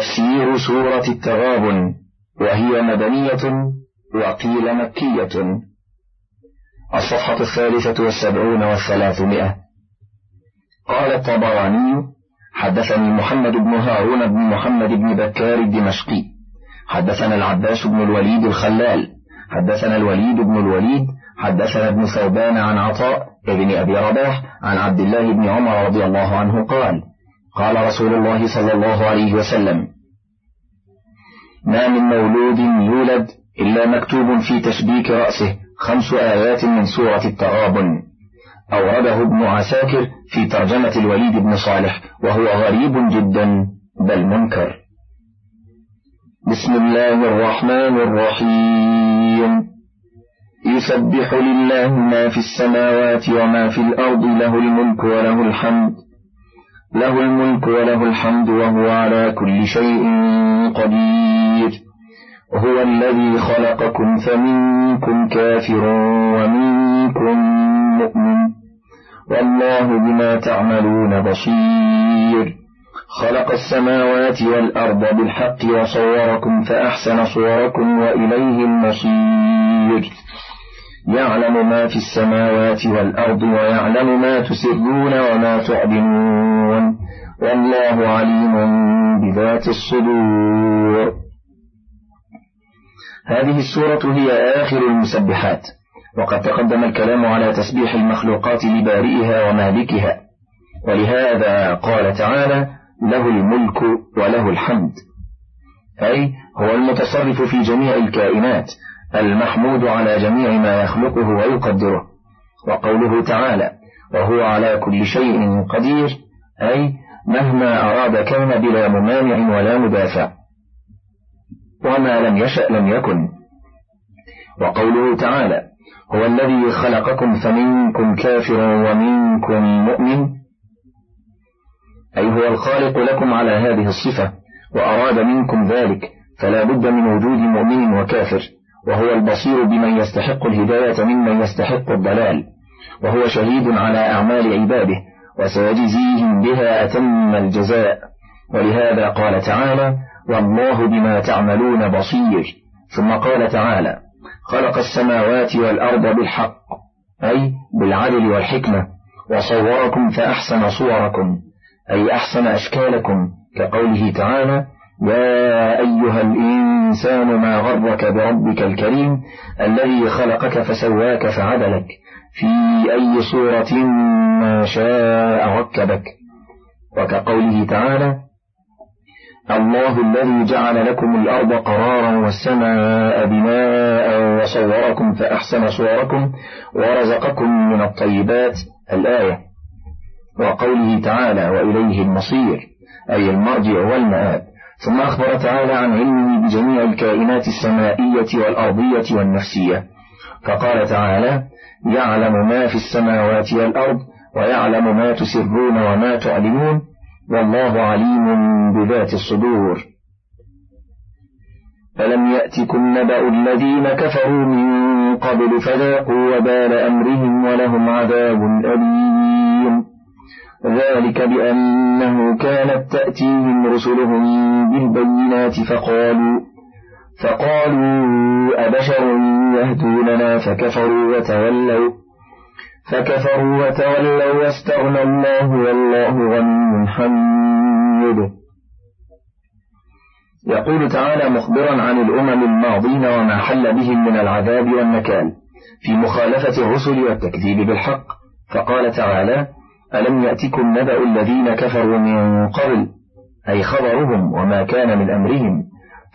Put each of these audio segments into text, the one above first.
تفسير سورة التغابن وهي مدنية وقيل مكية. الصفحة الثالثة والسبعون والثلاثمائة. قال الطبراني حدثني محمد بن هارون بن محمد بن بكار الدمشقي. حدثنا العباس بن الوليد الخلال. حدثنا الوليد بن الوليد. حدثنا ابن ثوبان عن عطاء ابن أبي رباح عن عبد الله بن عمر رضي الله عنه قال قال رسول الله صلى الله عليه وسلم ما من مولود يولد إلا مكتوب في تشبيك رأسه خمس آيات من سورة التغابن. أورده ابن عساكر في ترجمة الوليد بن صالح وهو غريب جدا بل منكر. بسم الله الرحمن الرحيم. يسبح لله ما في السماوات وما في الأرض له الملك وله الحمد. له الملك وله الحمد وهو على كل شيء قدير. هو الذي خلقكم فمنكم كافر ومنكم مؤمن. والله بما تعملون بصير. خلق السماوات والأرض بالحق وصوركم فأحسن صوركم وإليه المصير. يعلم ما في السماوات والأرض ويعلم ما تسرون وما تعلنون والله عليم بذات الصدور. هذه السورة هي آخر المسبحات. وقد تقدم الكلام على تسبيح المخلوقات لبارئها ومالكها. ولهذا قال تعالى له الملك وله الحمد. أي هو المتصرف في جميع الكائنات. المحمود على جميع ما يخلقه ويقدره وقوله تعالى وهو على كل شيء قدير أي مهما أراد كان بلا ممانع ولا مدافع وما لم يشأ لم يكن. وقوله تعالى هو الذي خلقكم فمنكم كافر ومنكم مؤمن أي هو الخالق لكم على هذه الصفة وأراد منكم ذلك فلا بد من وجود مؤمن وكافر وهو البصير بمن يستحق الهداية ممن يستحق الضلال وهو شهيد على أعمال عباده وسيجزيهم بها أتم الجزاء. ولهذا قال تعالى والله بما تعملون بصير ثم قال تعالى خلق السماوات والأرض بالحق أي بالعدل والحكمة وصوركم فأحسن صوركم أي أحسن أشكالكم كقوله تعالى يا أيها الإنسان ما غرك بربك الكريم الذي خلقك فسواك فعدلك. في أي صورة ما شاء ركبك. وكقوله تعالى الله الذي جعل لكم الأرض قرارا والسماء بناء وصوركم فأحسن صوركم ورزقكم من الطيبات. الآية. وقوله تعالى وإليه المصير أي المرجع والمآب. ثم أخبر تعالى عن علمه بجميع الكائنات السمائية والأرضية والنفسية. فقال تعالى يعلم ما في السماوات والأرض ويعلم ما تسرون وما تعلنون والله عليم بذات الصدور. ألم يأتكم نبأ الذين كفروا من قبل فذاقوا وبال أمرهم ولهم عذاب أليم. ذلك بأنه كانت تأتيهم رسلهم بالبينات فقالوا فقالوا أبشر يهدوننا فكفروا وتولوا فكفروا وتولوا واستغنى الله والله غني حميد يقول تعالى مخبرا عن الأمم الماضين وما حل بهم من العذاب والنكال في مخالفة الرسل والتكذيب بالحق. فقال تعالى ألم يأتكم نبأ الذين كفروا من قبل؟ أي خبرهم وما كان من أمرهم.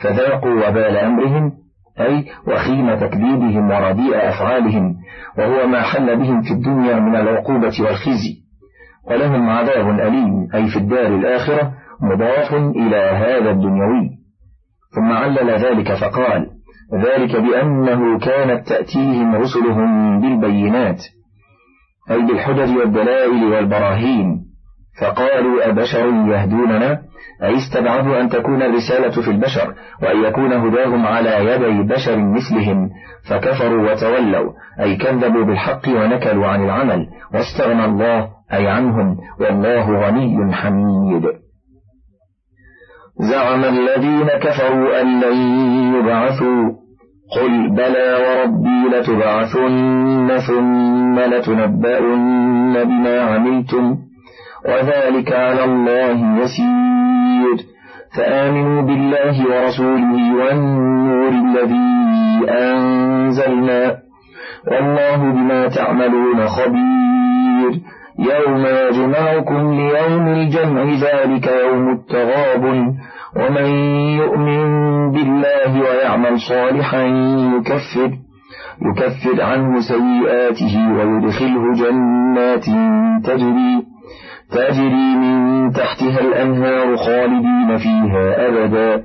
فذاقوا وبال أمرهم أي وخيم تكذيبهم ورديء أفعالهم وهو ما حل بهم في الدنيا من العقوبة والخزي. ولهم عذاب أليم أي في الدار الآخرة مضاف إلى هذا الدنيوي. ثم علل ذلك فقال ذلك بأنه كانت تأتيهم رسلهم بالبينات. أي بالحجج والدلائل والبراهين. فقالوا أبشر يهدوننا؟ أي استبعدوا أن تكون الرسالة في البشر وأن يكون هداهم على يدي بشر مثلهم؟ فكفروا وتولوا أي كذبوا بالحق ونكلوا عن العمل واستغنى الله أي عنهم والله غني حميد. زعم الذين كفروا أن لن يبعثوا قل بلى وربي لتبعثن ثم لتنبؤن بما عملتم وذلك على الله يسير فآمنوا بالله ورسوله والنور الذي أنزلنا والله بما تعملون خبير يوم يجمعكم ليوم الجمع ذلك يوم التغاب ومن يؤمن بالله ويعمل صالحا يكفر يكفر عنه سيئاته ويدخله جنات تجري تجري من تحتها الأنهار خالدين فيها أبدا.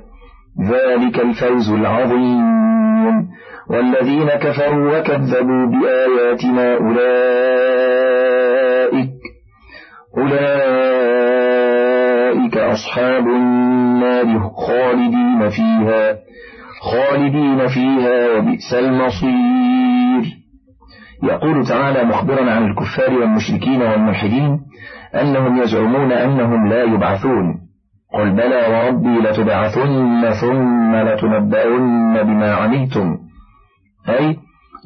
ذلك الفوز العظيم. والذين كفروا وكذبوا بآياتنا أولئك أولئك أصحاب النار خالدين فيها. خالدين فيها وبئس المصير. يقول تعالى مخبرا عن الكفار والمشركين والملحدين أنهم يزعمون أنهم لا يبعثون. قل بلى وربي لتبعثن ثم لتنبؤن بما عملتم. أي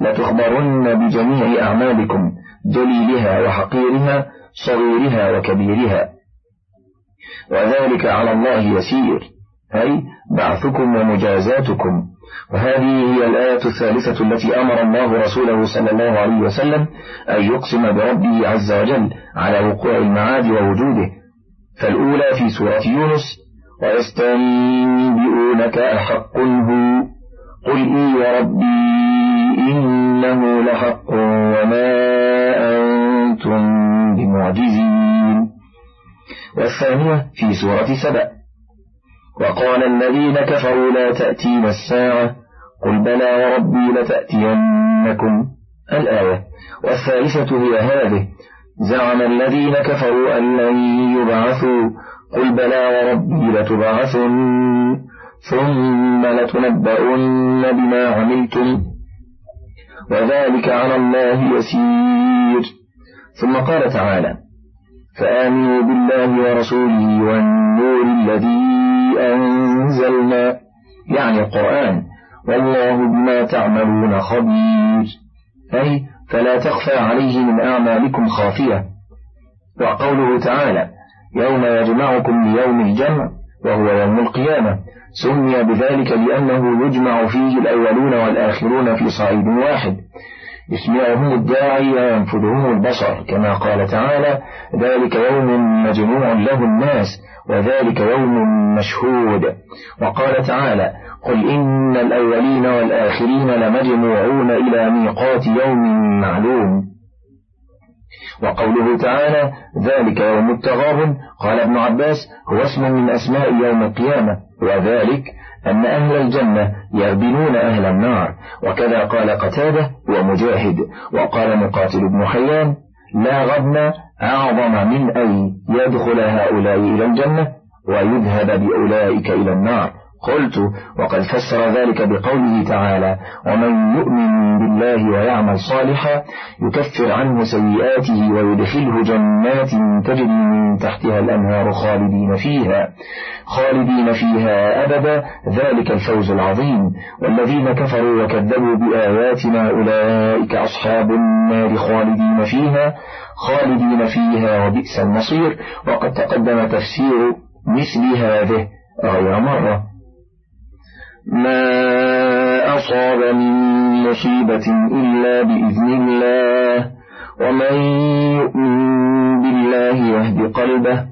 لتخبرن بجميع أعمالكم دليلها وحقيرها صغيرها وكبيرها. وذلك على الله يسير. أي بعثكم ومجازاتكم. وهذه هي الآية الثالثة التي أمر الله رسوله صلى الله عليه وسلم أن يقسم بربه عز وجل على وقوع المعاد ووجوده. فالأولى في سورة يونس ويستنبئونك أحق هو قل إي وربي إنه لحق وما أنتم بمعجزين. والثانية في سورة سبأ وقال الذين كفروا لا تأتين الساعة. قل بلى وربي لتأتينكم الآية. والثالثة هي هذه. زعم الذين كفروا أن لن يبعثوا. قل بلى وربي لتبعثن. ثم لتنبؤن بما عملتم. وذلك على الله يسير. ثم قال تعالى فآمنوا بالله ورسوله والنور الذي أنزلنا يعني القرآن والله بما تعملون خبير. أي فلا تخفى عليه من أعمالكم خافية. وقوله تعالى يوم يجمعكم ليوم الجمع وهو يوم القيامة. سمي بذلك لأنه يجمع فيه الأولون والآخرون في صعيد واحد. يسمعهم الداعي وينفذهم البصر كما قال تعالى ذلك يوم مجموع له الناس وذلك يوم مشهود وقال تعالى قل إن الأولين والآخرين لمجموعون إلى ميقات يوم معلوم وقوله تعالى ذلك يوم التغابن قال ابن عباس هو اسم من أسماء يوم القيامة وذلك أن أهل الجنة يغبنون أهل النار. وكذا قال قتادة ومجاهد. وقال مقاتل بن حيان لا غبن أعظم من أن يدخل هؤلاء إلى الجنة ويذهب بأولئك إلى النار. قلت وقد فسر ذلك بقوله تعالى ومن يؤمن بالله ويعمل صالحا يكفر عنه سيئاته ويدخله جنات تجري من تحتها الأنهار خالدين فيها خالدين فيها أبدا. ذلك الفوز العظيم. والذين كفروا وكذبوا بآياتنا أولئك أصحاب النار خالدين فيها خالدين فيها وبئس المصير. وقد تقدم تفسير مثل هذه غير مرة. ما أصاب من مصيبة إلا بإذن الله ومن يؤمن بالله يهد قلبه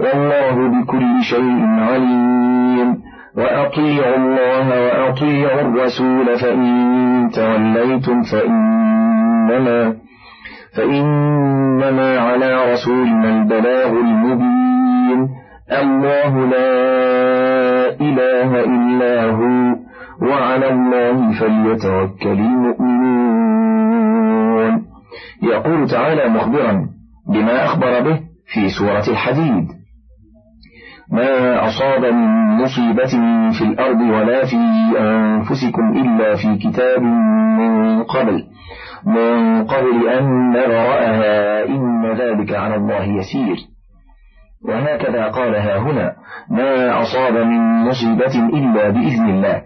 والله بكل شيء عليم وأطيعوا الله وأطيعوا الرسول فإن توليتم فإنما فإنما على رسولنا البلاغ المبين الله لا إله إلا هو وعلى الله فليتوكل المؤمنون. يقول تعالى مخبرا بما أخبر به في سورة الحديد. ما أصاب من مصيبة في الأرض ولا في أنفسكم إلا في كتاب من قبل من قبل أن نرأها إن ذلك على الله يسير. وهكذا قالها هنا ما أصاب من مصيبة إلا بإذن الله.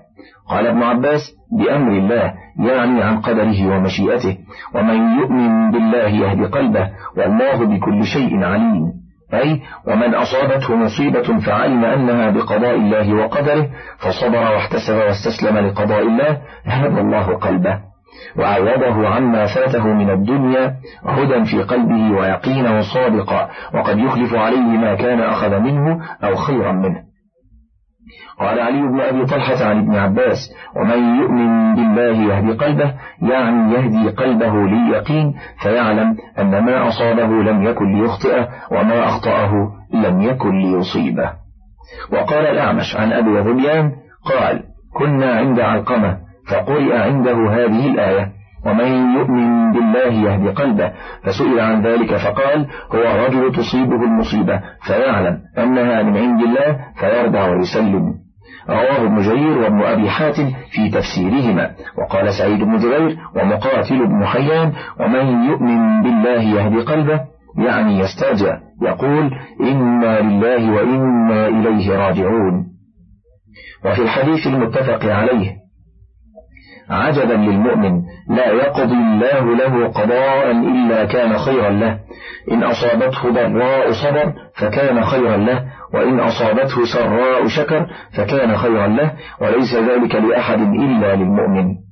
قال ابن عباس بأمر الله يعني عن قدره ومشيئته ومن يؤمن بالله يهد قلبه والله بكل شيء عليم. أي ومن أصابته مصيبة فعلم أنها بقضاء الله وقدره فصبر واحتسب واستسلم لقضاء الله هدى الله قلبه. وعوضه عما فاته من الدنيا هدى في قلبه ويقينا صادقا وقد يخلف عليه ما كان أخذ منه أو خيرا منه. قال علي بن أبي طلحة عن ابن عباس ومن يؤمن بالله يهدي قلبه يعني يهدي قلبه لليقين فيعلم أن ما أصابه لم يكن ليخطئه وما أخطأه لم يكن ليصيبه. وقال الأعمش عن أبي ظبيان قال كنا عند علقمة فقرئ عنده هذه الآية ومن يؤمن بالله يهدي قلبه. فسئل عن ذلك فقال هو الرجل تصيبه المصيبة فيعلم أنها من عند الله فيرضى ويسلم. رواه ابن جرير وابن أبي حاتم في تفسيرهما. وقال سعيد بن جبير ومقاتل بن حيان ومن يؤمن بالله يهدي قلبه يعني يسترجع يقول إنا لله وإنا إليه راجعون. وفي الحديث المتفق عليه عجبا للمؤمن لا يقضي الله له قضاء إلا كان خيرا له. إن أصابته ضراء صبر فكان خيرا له وإن أصابته سراء شكر فكان خيرا له وليس ذلك لأحد إلا للمؤمن.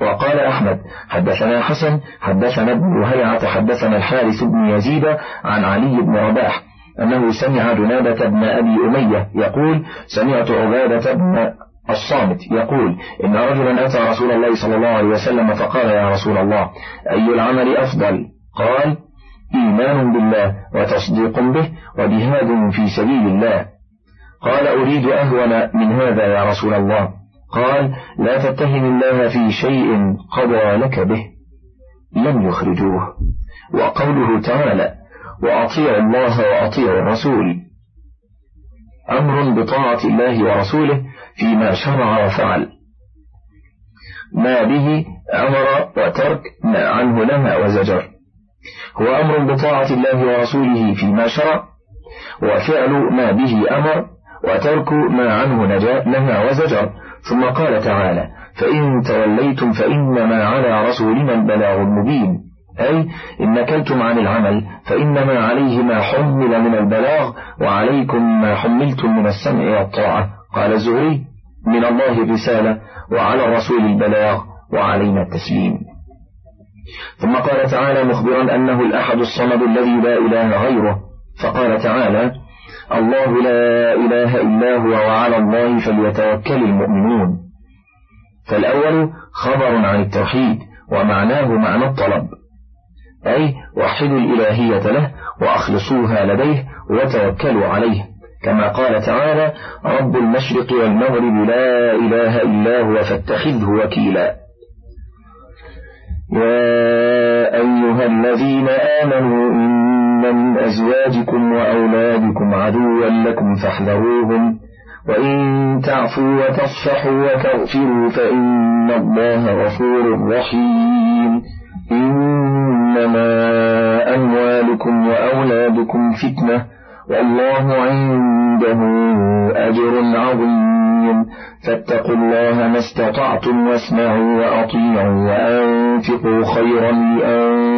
وقال أحمد حدثنا حسن حدثنا ابن هيعة حدثنا الحارث بن يزيد عن علي بن رباح أنه سمع جنابة بن أبي أمية يقول سمعت عبادة بن الصامت يقول إن رجلا أتى رسول الله صلى الله عليه وسلم فقال يا رسول الله أي العمل أفضل؟ قال إيمان بالله وتصديق به وجهاد في سبيل الله. قال أريد أهون من هذا يا رسول الله. قال لا تتهم الله في شيء قضى لك به. لم يخرجوه. وقوله تعالى وأطيعوا الله وأطيعوا الرسول. أمر بطاعة الله ورسوله فيما شرع وفعل. ما به أمر وترك ما عنه نهى وزجر. هو أمر بطاعة الله ورسوله فيما شرع وفعل ما به أمر وترك ما عنه نهى وزجر. ثم قال تعالى فإن توليتم فإنما على رسولنا البلاغ المبين أي إن نكلتم عن العمل فإنما عليه ما حمل من البلاغ وعليكم ما حملتم من السمع والطاعة قال الزهري من الله الرسالة وعلى الرسول البلاغ وعلينا التسليم. ثم قال تعالى مخبرا أنه الأحد الصمد الذي لا إله غيره. فقال تعالى الله لا إله إلا هو وعلى الله فليتوكل المؤمنون. فالأول خبر عن التوحيد ومعناه معنى الطلب. أي وحدوا الإلهية له وأخلصوها لديه وتوكلوا عليه. كما قال تعالى رب المشرق والمغرب لا إله إلا هو فاتخذه وكيلا. يا أيها الذين آمنوا إن من أزواجكم وأولادكم عدوا لكم فاحذروهم وإن تعفوا وتصفحوا وتغفروا فإن الله غفور رحيم. إنما أموالكم وأولادكم فتنة والله عنده أجر عظيم. فاتقوا الله ما استطعتم واسمعوا وأطيعوا وأنفقوا خيرا لأنفسكم.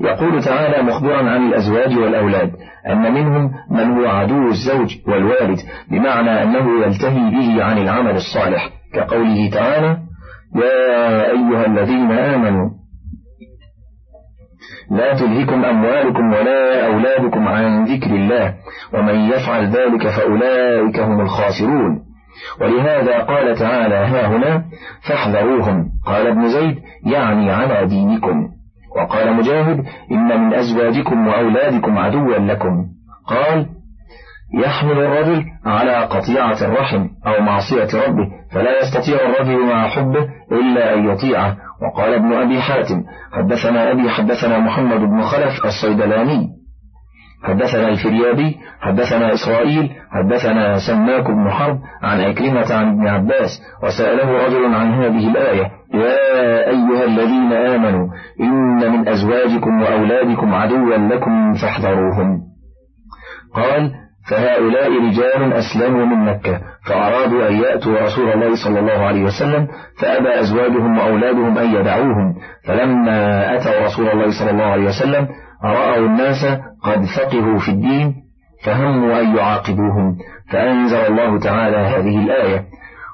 يقول تعالى مخبرا عن الأزواج والأولاد أن منهم من هو عدو الزوج والوالد بمعنى أنه يلتهي به عن العمل الصالح كقوله تعالى يا أيها الذين آمنوا لا تلهكم أموالكم ولا أولادكم عن ذكر الله ومن يفعل ذلك فأولئك هم الخاسرون. ولهذا قال تعالى ها هنا فاحذروهم. قال ابن زيد يعني على دينكم. وقال مجاهد إن من أزواجكم وأولادكم عدوا لكم. قال يحمل الرجل على قطيعة الرحم أو معصية ربه فلا يستطيع الرجل مع حبه إلا أن يطيعه. وقال ابن أبي حاتم حدثنا أبي حدثنا محمد بن خلف الصيدلاني. حدثنا الفريابي حدثنا إسرائيل حدثنا سماك بن حرب عن أكرمة عن ابن عباس وسأله رجل عن هذه الآية يا من أزواجكم وأولادكم عدوا لكم فاحذروهم. قال فهؤلاء رجال أسلموا من مكة فأرادوا أن يأتوا رسول الله صلى الله عليه وسلم فأبى أزواجهم وأولادهم أن يدعوهم. فلما أتوا رسول الله صلى الله عليه وسلم رأوا الناس قد فقهوا في الدين فهموا أن يعاقبوهم. فأنزل الله تعالى هذه الآية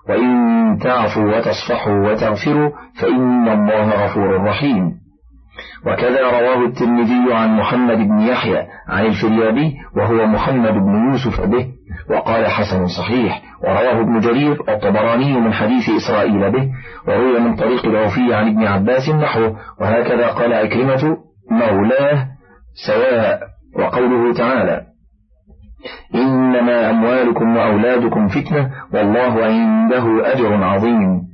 وإن تعفوا وتصفحوا وتغفروا فإن الله غفور رحيم. وكذا رواه الترمذي عن محمد بن يحيى عن الفريابي وهو محمد بن يوسف به وقال حسن صحيح ورواه ابن جرير الطبراني من حديث إسرائيل به وروي من طريق الوفي عن ابن عباس نحوه وهكذا قال أكرمة مولاه سواء وقوله تعالى إنما أموالكم وأولادكم فتنة والله عنده أجر عظيم.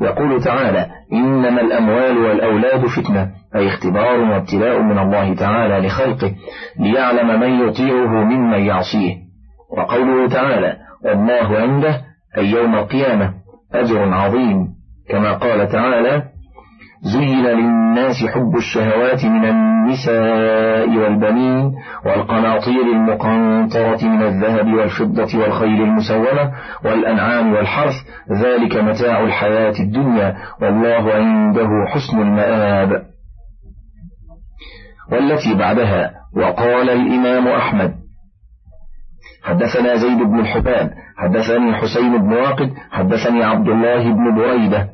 يقول تعالى إنما الأموال والأولاد فتنة. أي اختبار وابتلاء من الله تعالى لخلقه ليعلم من يطيعه ممن يعصيه. وقوله تعالى والله عنده أي يوم القيامة أجر عظيم. كما قال تعالى زين للناس حب الشهوات من النساء والبنين والقناطير المقنطرة من الذهب والفضة والخيل المسومة والأنعام والحرث ذلك متاع الحياة الدنيا والله عنده حسن المآب. والتي بعدها وقال الإمام أحمد. حدثنا زيد بن الحبان حدثني حسين بن واقد حدثني عبد الله بن بريدة.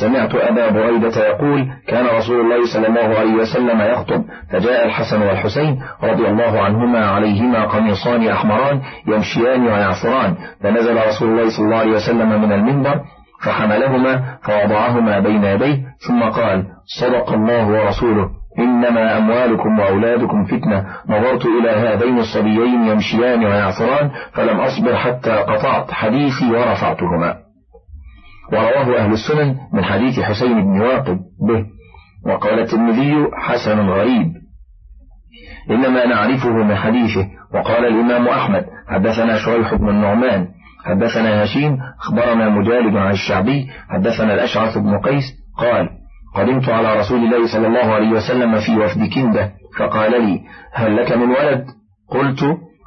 سمعت أبا بريدة يقول كان رسول الله صلى الله عليه وسلم يخطب فجاء الحسن والحسين رضي الله عنهما عليهما قميصان أحمران يمشيان ويعصران فنزل رسول الله صلى الله عليه وسلم من المنبر فحملهما فوضعهما بين يديه ثم قال صدق الله ورسوله. إنما أموالكم وأولادكم فتنة. نظرت إلى هذين الصبيين يمشيان ويعصران فلم أصبر حتى قطعت حديثي ورفعتهما. ورواه أهل السنن من حديث حسين بن واقد به. وقال الترمذي حسن غريب. إنما نعرفه من حديثه. وقال الإمام أحمد حدثنا شريح بن النعمان. حدثنا هشيم أخبرنا مجالد عن الشعبي. حدثنا الأشعث بن قيس. قال قدمت على رسول الله صلى الله عليه وسلم في وفد كندة فقال لي هل لك من ولد؟ قلت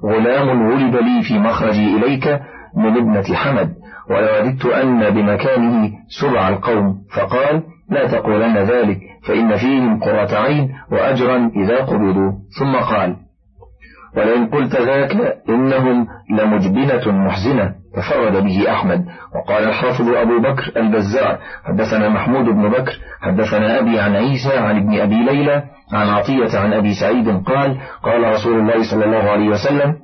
غلام ولد لي في مخرجي إليك من ابنة حمد ولوددت أن بمكانه سبع القوم. فقال لا تقولن ذلك فإن فيهم قرة عين وأجرا إذا قبضوا. ثم قال ولئن قلت ذاك إنهم لمجبنة محزنة. تفرد به أحمد وقال الحافظ أبو بكر البزار حدثنا محمود بن بكر حدثنا أبي عن عيسى عن ابن أبي ليلى عن عطية عن أبي سعيد قال قال رسول الله صلى الله عليه وسلم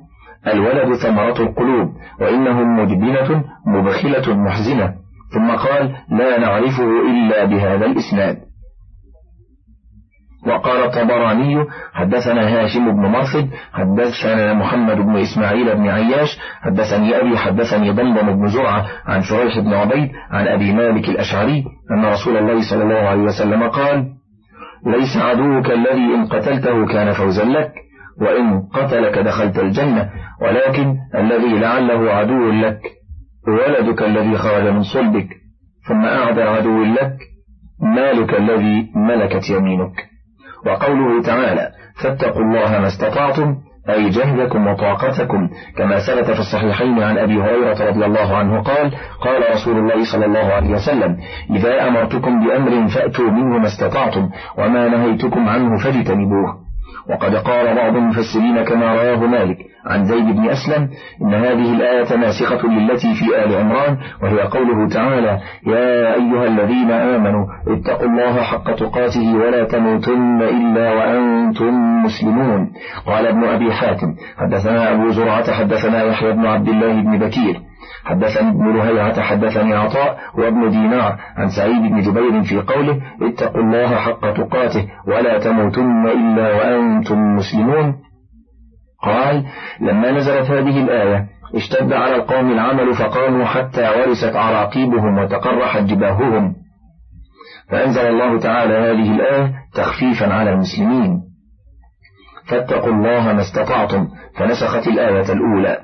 الولد ثمرة القلوب وإنهم مجبنة مبخلة محزنة. ثم قال لا نعرفه إلا بهذا الإسناد. وقال الطبراني حدثنا هاشم بن مرصد حدثنا محمد بن إسماعيل بن عياش حدثني أبي حدثني ضمضم بن زرعة عن شريح بن عبيد عن أبي مالك الأشعري أن رسول الله صلى الله عليه وسلم قال ليس عدوك الذي إن قتلته كان فوزا لك وإن قتلك دخلت الجنة ولكن الذي لعله عدو لك ولدك الذي خرج من صلبك ثم أعدى عدو لك مالك الذي ملكت يمينك. وقوله تعالى فاتقوا الله ما استطعتم أي جهدكم وطاقتكم. كما ثبت في الصحيحين عن أبي هريرة رضي الله عنه قال قال رسول الله صلى الله عليه وسلم إذا أمرتكم بأمر فأتوا منه ما استطعتم وما نهيتكم عنه فاجتنبوه. وقد قال بعض المفسرين كما رواه مالك عن زيد بن أسلم إن هذه الآية ناسخة للتي في آل عمران وهي قوله تعالى يا أيها الذين آمنوا اتقوا الله حق تقاته ولا تموتن إلا وأنتم مسلمون. قال ابن أبي حاتم حدثنا أبو زرعة حدثنا يحيى بن عبد الله بن بكير حدثني ابن لهيعة حدثني عطاء وابن دينار عن سعيد بن جبير في قوله اتقوا الله حق تقاته ولا تموتن إلا وأنتم مسلمون. قال لما نزلت هذه الآية اشتد على القوم العمل فقاموا حتى ورست عراقيبهم وتقرحت جباههم. فأنزل الله تعالى هذه الآية تخفيفا على المسلمين. فاتقوا الله ما استطعتم فنسخت الآية الأولى.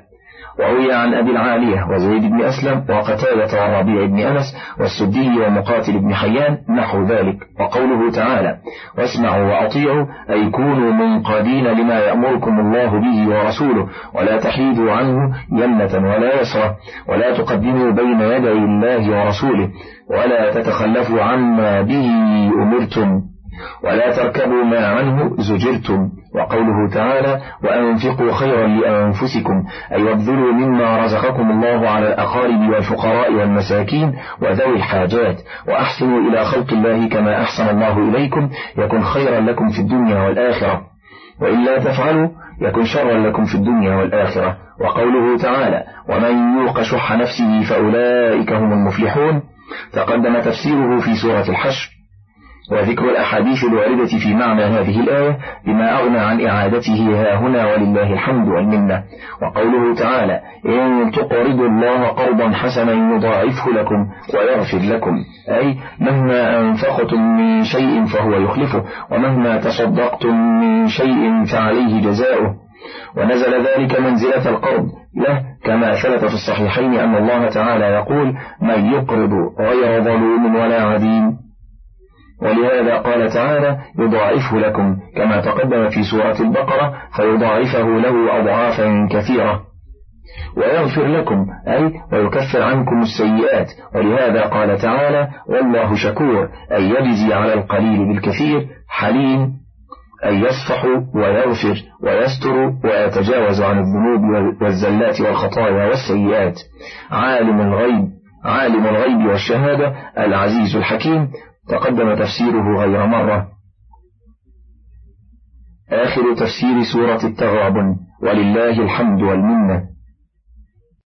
وروي عن أبي العالية وزيد بن أسلم وقتادة والربيع بن أنس والسدي ومقاتل بن حيان نحو ذلك وقوله تعالى واسمعوا وأطيعوا أي كونوا منقادين لما يأمركم الله به ورسوله ولا تحيدوا عنه يمنة ولا يسرة ولا تقدموا بين يدي الله ورسوله ولا تتخلفوا عما به أمرتم ولا تركبوا ما عنه زجرتم. وقوله تعالى وأنفقوا خيرا لأنفسكم أي وابذلوا مما رزقكم الله على الأقارب والفقراء والمساكين وذوي الحاجات وأحسنوا إلى خلق الله كما أحسن الله إليكم يكن خيرا لكم في الدنيا والآخرة. وإلا تفعلوا يكن شرا لكم في الدنيا والآخرة. وقوله تعالى ومن يوق شح نفسه فأولئك هم المفلحون. تقدم تفسيره في سورة الحشر. وذكر الأحاديث الواردة في معنى هذه الآية بما أغنى عن إعادته ها هنا ولله الحمد والمنة. وقوله تعالى إن تقرضوا الله قرضا حسنا يضاعفه لكم ويغفر لكم. أي مهما أنفقتم من شيء فهو يخلفه ومهما تصدقتم من شيء فعليه جزاؤه. ونزل ذلك منزلة القرض. له كما ثبت في الصحيحين أن الله تعالى يقول من يقرض غير ظلوم ولا عديم ولهذا قال تعالى يضاعفه لكم كما تقدم في سورة البقرة فيضاعفه له أضعافا كثيرة. ويغفر لكم أي ويكفر عنكم السيئات. ولهذا قال تعالى والله شكور أي يجزي على القليل بالكثير حليم أي يصفح ويغفر ويستر ويتجاوز عن الذنوب والزلات والخطايا والسيئات. عالم الغيب عالم الغيب والشهادة العزيز الحكيم تقدم تفسيره غير مرة. آخر تفسير سورة التغابن. ولله الحمد والمنة.